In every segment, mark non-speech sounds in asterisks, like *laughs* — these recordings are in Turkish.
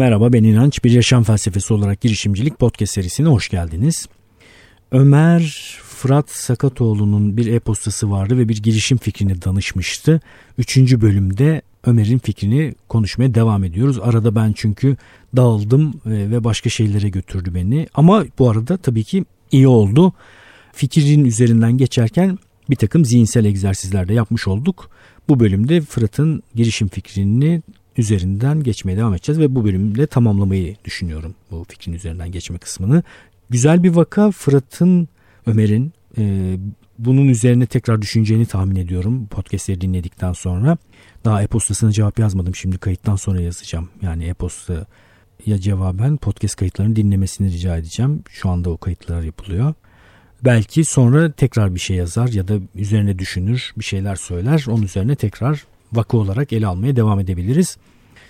Merhaba ben İnanç. Bir yaşam felsefesi olarak girişimcilik podcast serisine hoş geldiniz. Ömer Fırat Sakatoğlu'nun bir e-postası vardı ve bir girişim fikrini danışmıştı. Üçüncü bölümde Ömer'in fikrini konuşmaya devam ediyoruz. Arada ben çünkü dağıldım e, ve başka şeylere götürdü beni. Ama bu arada tabii ki iyi oldu. Fikrin üzerinden geçerken bir takım zihinsel egzersizler de yapmış olduk. Bu bölümde Fırat'ın girişim fikrini üzerinden geçmeye devam edeceğiz ve bu bölümde tamamlamayı düşünüyorum bu fikrin üzerinden geçme kısmını. Güzel bir vaka Fırat'ın, Ömer'in e, bunun üzerine tekrar düşüneceğini tahmin ediyorum podcastleri dinledikten sonra. Daha e-postasına cevap yazmadım şimdi kayıttan sonra yazacağım. Yani e-posta ya cevaben podcast kayıtlarını dinlemesini rica edeceğim. Şu anda o kayıtlar yapılıyor. Belki sonra tekrar bir şey yazar ya da üzerine düşünür, bir şeyler söyler. Onun üzerine tekrar vaka olarak ele almaya devam edebiliriz.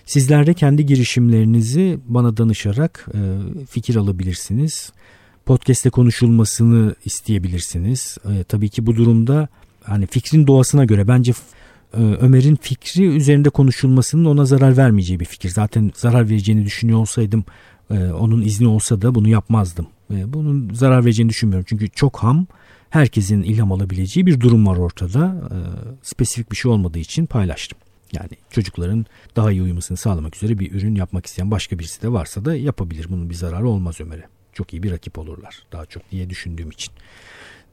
Sizler de kendi girişimlerinizi bana danışarak e, fikir alabilirsiniz. Podcast'te konuşulmasını isteyebilirsiniz. E, tabii ki bu durumda hani fikrin doğasına göre bence e, Ömer'in fikri üzerinde konuşulmasının ona zarar vermeyeceği bir fikir. Zaten zarar vereceğini düşünüyor olsaydım e, onun izni olsa da bunu yapmazdım. E, bunun zarar vereceğini düşünmüyorum. Çünkü çok ham herkesin ilham alabileceği bir durum var ortada. E, spesifik bir şey olmadığı için paylaştım. Yani çocukların daha iyi uyumasını sağlamak üzere bir ürün yapmak isteyen başka birisi de varsa da yapabilir. Bunun bir zararı olmaz Ömer'e. Çok iyi bir rakip olurlar daha çok diye düşündüğüm için.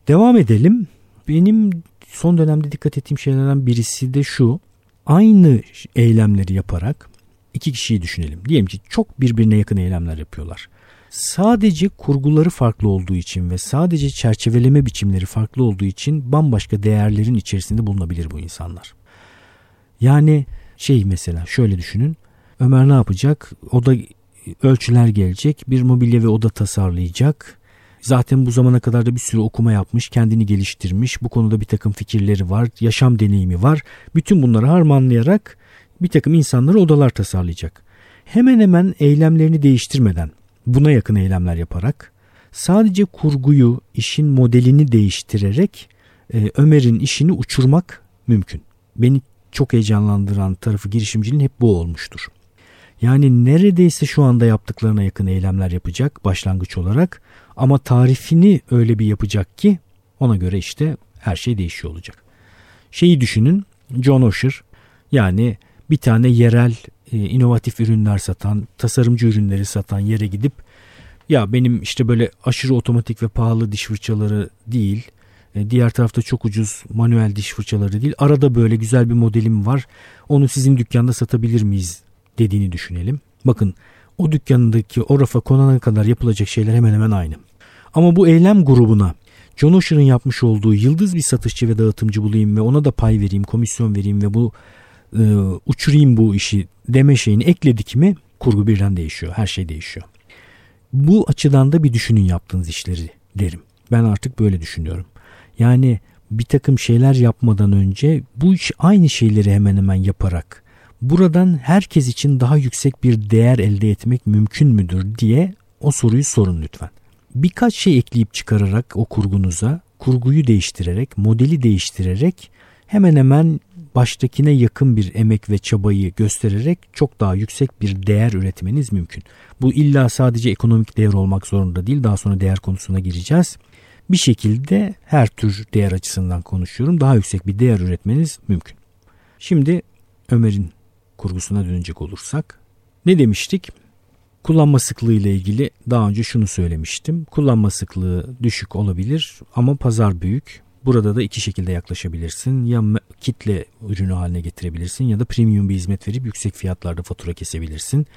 Devam edelim. Benim son dönemde dikkat ettiğim şeylerden birisi de şu. Aynı eylemleri yaparak iki kişiyi düşünelim. Diyelim ki çok birbirine yakın eylemler yapıyorlar. Sadece kurguları farklı olduğu için ve sadece çerçeveleme biçimleri farklı olduğu için bambaşka değerlerin içerisinde bulunabilir bu insanlar. Yani şey mesela şöyle düşünün. Ömer ne yapacak? O da ölçüler gelecek. Bir mobilya ve oda tasarlayacak. Zaten bu zamana kadar da bir sürü okuma yapmış, kendini geliştirmiş. Bu konuda bir takım fikirleri var, yaşam deneyimi var. Bütün bunları harmanlayarak bir takım insanlara odalar tasarlayacak. Hemen hemen eylemlerini değiştirmeden, buna yakın eylemler yaparak, sadece kurguyu, işin modelini değiştirerek e, Ömer'in işini uçurmak mümkün. Beni çok heyecanlandıran tarafı girişimciliğin hep bu olmuştur. Yani neredeyse şu anda yaptıklarına yakın eylemler yapacak başlangıç olarak ama tarifini öyle bir yapacak ki ona göre işte her şey değişiyor olacak. Şeyi düşünün John Osher yani bir tane yerel e, inovatif ürünler satan, tasarımcı ürünleri satan yere gidip ya benim işte böyle aşırı otomatik ve pahalı diş fırçaları değil, e, diğer tarafta çok ucuz manuel diş fırçaları değil. Arada böyle güzel bir modelim var. Onu sizin dükkanda satabilir miyiz dediğini düşünelim. Bakın o dükkandaki o rafa konana kadar yapılacak şeyler hemen hemen aynı. Ama bu eylem grubuna John Osher'ın yapmış olduğu yıldız bir satışçı ve dağıtımcı bulayım ve ona da pay vereyim, komisyon vereyim ve bu e, uçurayım bu işi deme şeyini ekledik mi kurgu birden değişiyor. Her şey değişiyor. Bu açıdan da bir düşünün yaptığınız işleri derim. Ben artık böyle düşünüyorum. Yani bir takım şeyler yapmadan önce bu iş aynı şeyleri hemen hemen yaparak buradan herkes için daha yüksek bir değer elde etmek mümkün müdür diye o soruyu sorun lütfen. Birkaç şey ekleyip çıkararak o kurgunuza, kurguyu değiştirerek, modeli değiştirerek hemen hemen baştakine yakın bir emek ve çabayı göstererek çok daha yüksek bir değer üretmeniz mümkün. Bu illa sadece ekonomik değer olmak zorunda değil. Daha sonra değer konusuna gireceğiz bir şekilde her tür değer açısından konuşuyorum. Daha yüksek bir değer üretmeniz mümkün. Şimdi Ömer'in kurgusuna dönecek olursak ne demiştik? Kullanma sıklığı ile ilgili daha önce şunu söylemiştim. Kullanma sıklığı düşük olabilir ama pazar büyük. Burada da iki şekilde yaklaşabilirsin. Ya kitle ürünü haline getirebilirsin ya da premium bir hizmet verip yüksek fiyatlarda fatura kesebilirsin.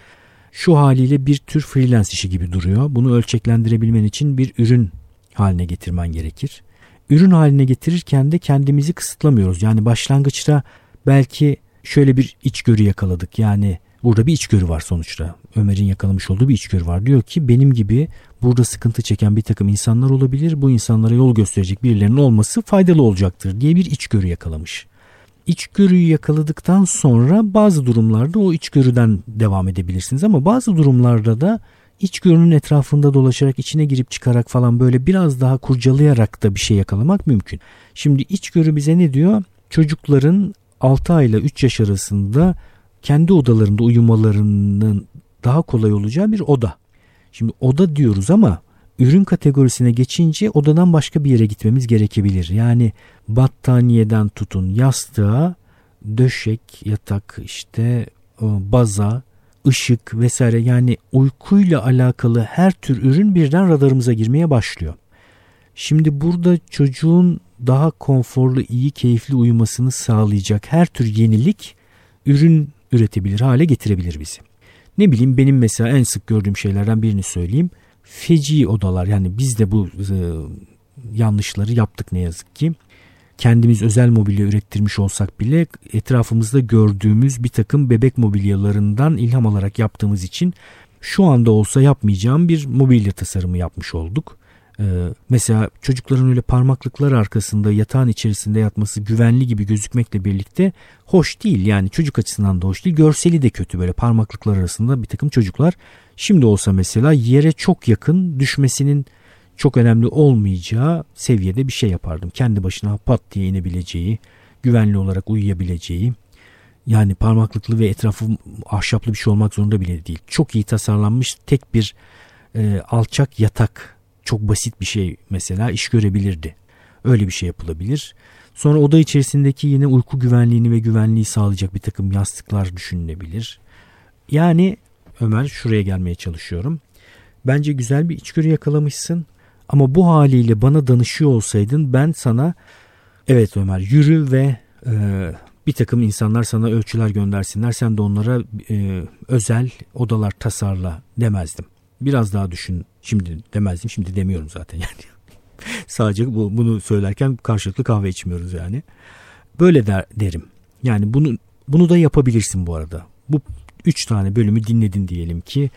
Şu haliyle bir tür freelance işi gibi duruyor. Bunu ölçeklendirebilmen için bir ürün haline getirmen gerekir. Ürün haline getirirken de kendimizi kısıtlamıyoruz. Yani başlangıçta belki şöyle bir içgörü yakaladık. Yani burada bir içgörü var sonuçta. Ömer'in yakalamış olduğu bir içgörü var. Diyor ki benim gibi burada sıkıntı çeken bir takım insanlar olabilir. Bu insanlara yol gösterecek birilerinin olması faydalı olacaktır diye bir içgörü yakalamış. İçgörüyü yakaladıktan sonra bazı durumlarda o içgörüden devam edebilirsiniz ama bazı durumlarda da içgörünün etrafında dolaşarak içine girip çıkarak falan böyle biraz daha kurcalayarak da bir şey yakalamak mümkün. Şimdi içgörü bize ne diyor? Çocukların 6 ay ile 3 yaş arasında kendi odalarında uyumalarının daha kolay olacağı bir oda. Şimdi oda diyoruz ama ürün kategorisine geçince odadan başka bir yere gitmemiz gerekebilir. Yani battaniyeden tutun yastığa, döşek, yatak, işte e, baza, ışık vesaire yani uykuyla alakalı her tür ürün birden radarımıza girmeye başlıyor. Şimdi burada çocuğun daha konforlu, iyi, keyifli uyumasını sağlayacak her tür yenilik ürün üretebilir hale getirebilir bizi. Ne bileyim benim mesela en sık gördüğüm şeylerden birini söyleyeyim. Feci odalar yani biz de bu e, yanlışları yaptık ne yazık ki. Kendimiz özel mobilya ürettirmiş olsak bile etrafımızda gördüğümüz bir takım bebek mobilyalarından ilham alarak yaptığımız için şu anda olsa yapmayacağım bir mobilya tasarımı yapmış olduk. Ee, mesela çocukların öyle parmaklıklar arkasında yatağın içerisinde yatması güvenli gibi gözükmekle birlikte hoş değil. Yani çocuk açısından da hoş değil. Görseli de kötü böyle parmaklıklar arasında bir takım çocuklar. Şimdi olsa mesela yere çok yakın düşmesinin çok önemli olmayacağı seviyede bir şey yapardım. Kendi başına pat diye inebileceği, güvenli olarak uyuyabileceği. Yani parmaklıklı ve etrafı ahşaplı bir şey olmak zorunda bile değil. Çok iyi tasarlanmış tek bir e, alçak yatak çok basit bir şey mesela iş görebilirdi. Öyle bir şey yapılabilir. Sonra oda içerisindeki yine uyku güvenliğini ve güvenliği sağlayacak bir takım yastıklar düşünülebilir. Yani Ömer şuraya gelmeye çalışıyorum. Bence güzel bir içgörü yakalamışsın. Ama bu haliyle bana danışıyor olsaydın ben sana evet Ömer yürü ve e, bir takım insanlar sana ölçüler göndersinler. Sen de onlara e, özel odalar tasarla demezdim. Biraz daha düşün. Şimdi demezdim. Şimdi demiyorum zaten *laughs* yani. Sadece bu, bunu söylerken karşılıklı kahve içmiyoruz yani. Böyle der, derim. Yani bunu bunu da yapabilirsin bu arada. Bu üç tane bölümü dinledin diyelim ki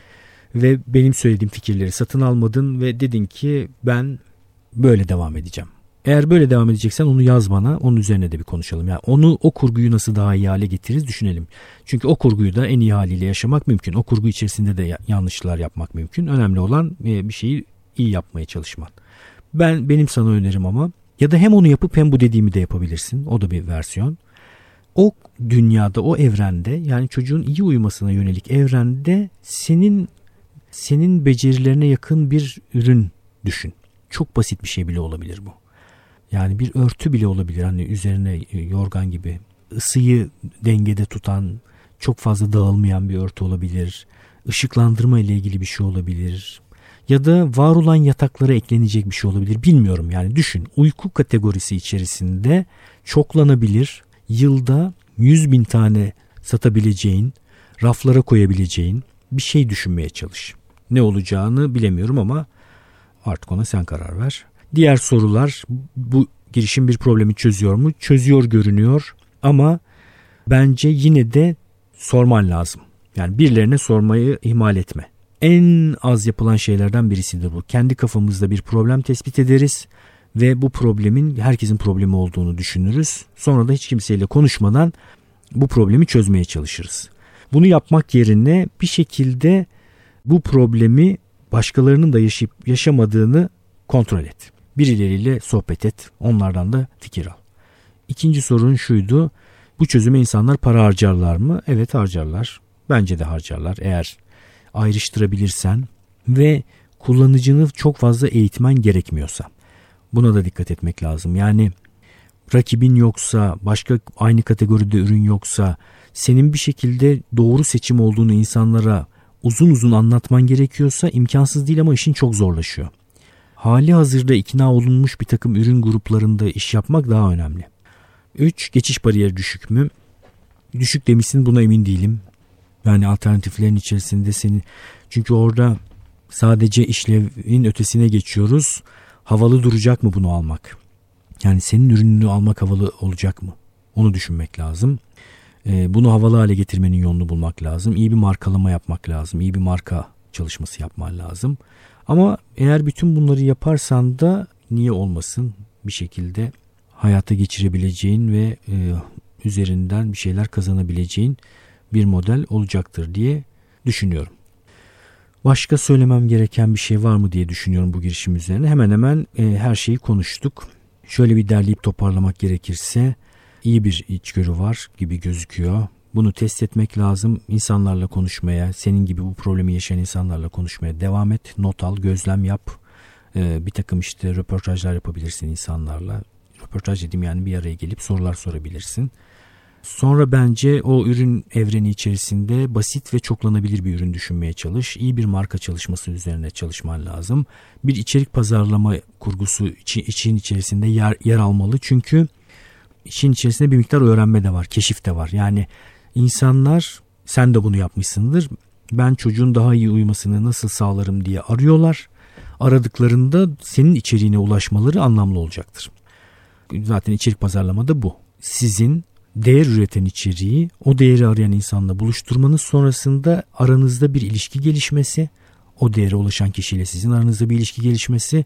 ve benim söylediğim fikirleri satın almadın ve dedin ki ben böyle devam edeceğim. Eğer böyle devam edeceksen onu yaz bana. Onun üzerine de bir konuşalım. Yani onu o kurguyu nasıl daha iyi hale getiririz düşünelim. Çünkü o kurguyu da en iyi haliyle yaşamak mümkün. O kurgu içerisinde de yanlışlar yapmak mümkün. Önemli olan e, bir şeyi iyi yapmaya çalışman. Ben benim sana önerim ama ya da hem onu yapıp hem bu dediğimi de yapabilirsin. O da bir versiyon. O dünyada, o evrende yani çocuğun iyi uyumasına yönelik evrende senin senin becerilerine yakın bir ürün düşün. Çok basit bir şey bile olabilir bu. Yani bir örtü bile olabilir hani üzerine e, yorgan gibi ısıyı dengede tutan çok fazla dağılmayan bir örtü olabilir. Işıklandırma ile ilgili bir şey olabilir. Ya da var olan yataklara eklenecek bir şey olabilir. Bilmiyorum yani düşün. Uyku kategorisi içerisinde çoklanabilir. Yılda 100 bin tane satabileceğin, raflara koyabileceğin bir şey düşünmeye çalış. Ne olacağını bilemiyorum ama artık ona sen karar ver. Diğer sorular bu girişim bir problemi çözüyor mu? Çözüyor görünüyor ama bence yine de sorman lazım. Yani birilerine sormayı ihmal etme. En az yapılan şeylerden birisidir bu. Kendi kafamızda bir problem tespit ederiz ve bu problemin herkesin problemi olduğunu düşünürüz. Sonra da hiç kimseyle konuşmadan bu problemi çözmeye çalışırız. Bunu yapmak yerine bir şekilde bu problemi başkalarının da yaşayıp yaşamadığını kontrol et. Birileriyle sohbet et. Onlardan da fikir al. İkinci sorun şuydu. Bu çözüme insanlar para harcarlar mı? Evet harcarlar. Bence de harcarlar. Eğer ayrıştırabilirsen ve kullanıcını çok fazla eğitmen gerekmiyorsa. Buna da dikkat etmek lazım. Yani rakibin yoksa, başka aynı kategoride ürün yoksa, senin bir şekilde doğru seçim olduğunu insanlara uzun uzun anlatman gerekiyorsa imkansız değil ama işin çok zorlaşıyor hali hazırda ikna olunmuş bir takım ürün gruplarında iş yapmak daha önemli. 3. Geçiş bariyeri düşük mü? Düşük demişsin buna emin değilim. Yani alternatiflerin içerisinde senin çünkü orada sadece işlevin ötesine geçiyoruz. Havalı duracak mı bunu almak? Yani senin ürününü almak havalı olacak mı? Onu düşünmek lazım. Ee, bunu havalı hale getirmenin yolunu bulmak lazım. İyi bir markalama yapmak lazım. İyi bir marka çalışması yapman lazım. Ama eğer bütün bunları yaparsan da niye olmasın bir şekilde hayata geçirebileceğin ve e, üzerinden bir şeyler kazanabileceğin bir model olacaktır diye düşünüyorum. Başka söylemem gereken bir şey var mı diye düşünüyorum bu girişim üzerine. Hemen hemen e, her şeyi konuştuk. Şöyle bir derleyip toparlamak gerekirse iyi bir içgörü var gibi gözüküyor. Bunu test etmek lazım. İnsanlarla konuşmaya, senin gibi bu problemi yaşayan insanlarla konuşmaya devam et. Not al, gözlem yap. Ee, bir takım işte röportajlar yapabilirsin insanlarla. Röportaj dedim yani bir araya gelip sorular sorabilirsin. Sonra bence o ürün evreni içerisinde basit ve çoklanabilir bir ürün düşünmeye çalış. İyi bir marka çalışması üzerine çalışman lazım. Bir içerik pazarlama kurgusu için içerisinde yer, yer almalı. Çünkü işin içerisinde bir miktar öğrenme de var, keşif de var. Yani insanlar sen de bunu yapmışsındır. Ben çocuğun daha iyi uyumasını nasıl sağlarım diye arıyorlar. Aradıklarında senin içeriğine ulaşmaları anlamlı olacaktır. Zaten içerik pazarlamada bu. Sizin değer üreten içeriği o değeri arayan insanla buluşturmanız sonrasında aranızda bir ilişki gelişmesi, o değere ulaşan kişiyle sizin aranızda bir ilişki gelişmesi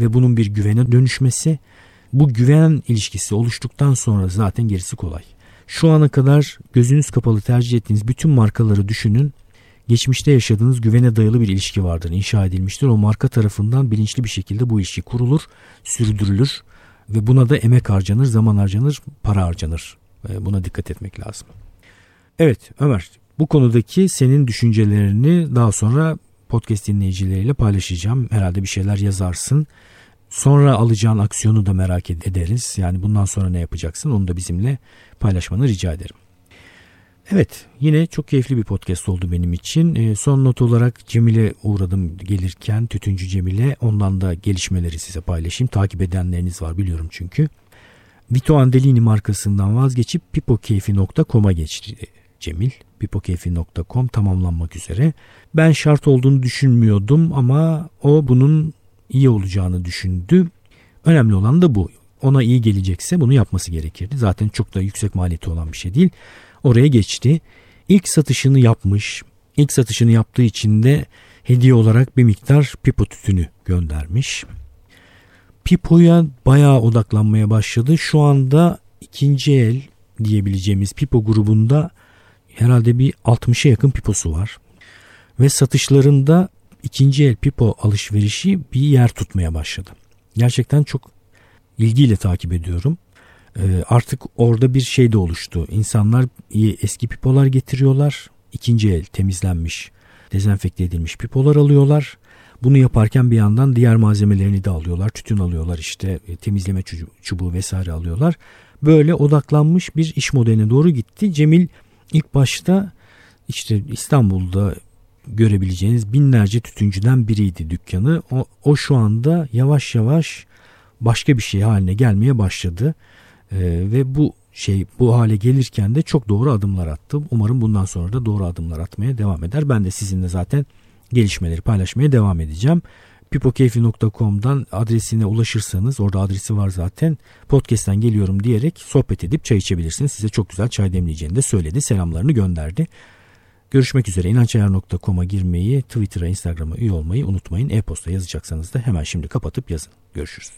ve bunun bir güvene dönüşmesi. Bu güven ilişkisi oluştuktan sonra zaten gerisi kolay. Şu ana kadar gözünüz kapalı tercih ettiğiniz bütün markaları düşünün. Geçmişte yaşadığınız güvene dayalı bir ilişki vardır, inşa edilmiştir. O marka tarafından bilinçli bir şekilde bu ilişki kurulur, sürdürülür ve buna da emek harcanır, zaman harcanır, para harcanır. Buna dikkat etmek lazım. Evet Ömer bu konudaki senin düşüncelerini daha sonra podcast dinleyicileriyle paylaşacağım. Herhalde bir şeyler yazarsın. Sonra alacağın aksiyonu da merak ederiz. Yani bundan sonra ne yapacaksın onu da bizimle paylaşmanı rica ederim. Evet yine çok keyifli bir podcast oldu benim için. E, son not olarak Cemil'e uğradım gelirken Tütüncü Cemil'e ondan da gelişmeleri size paylaşayım. Takip edenleriniz var biliyorum çünkü. Vito Andellini markasından vazgeçip pipokeyfi.com'a geçti Cemil. pipokeyfi.com tamamlanmak üzere. Ben şart olduğunu düşünmüyordum ama o bunun iyi olacağını düşündü. Önemli olan da bu. Ona iyi gelecekse bunu yapması gerekirdi. Zaten çok da yüksek maliyeti olan bir şey değil. Oraya geçti. İlk satışını yapmış. İlk satışını yaptığı için de hediye olarak bir miktar pipo tütünü göndermiş. Pipo'ya bayağı odaklanmaya başladı. Şu anda ikinci el diyebileceğimiz Pipo grubunda herhalde bir 60'a yakın Pipo'su var. Ve satışlarında ikinci el Pipo alışverişi bir yer tutmaya başladı. Gerçekten çok ilgiyle takip ediyorum. Ee, artık orada bir şey de oluştu. İnsanlar eski pipolar getiriyorlar. İkinci el temizlenmiş, dezenfekte edilmiş pipolar alıyorlar. Bunu yaparken bir yandan diğer malzemelerini de alıyorlar. Tütün alıyorlar işte e, temizleme çubuğu vesaire alıyorlar. Böyle odaklanmış bir iş modeline doğru gitti. Cemil ilk başta işte İstanbul'da görebileceğiniz binlerce tütüncüden biriydi dükkanı. O, o şu anda yavaş yavaş başka bir şey haline gelmeye başladı. Ee, ve bu şey bu hale gelirken de çok doğru adımlar attı. Umarım bundan sonra da doğru adımlar atmaya devam eder. Ben de sizinle zaten gelişmeleri paylaşmaya devam edeceğim. pipokeyfi.com'dan adresine ulaşırsanız orada adresi var zaten podcast'ten geliyorum diyerek sohbet edip çay içebilirsiniz. Size çok güzel çay demleyeceğini de söyledi. Selamlarını gönderdi. Görüşmek üzere inançayar.com'a girmeyi, Twitter'a, Instagram'a üye olmayı unutmayın. E-posta yazacaksanız da hemen şimdi kapatıp yazın. Görüşürüz.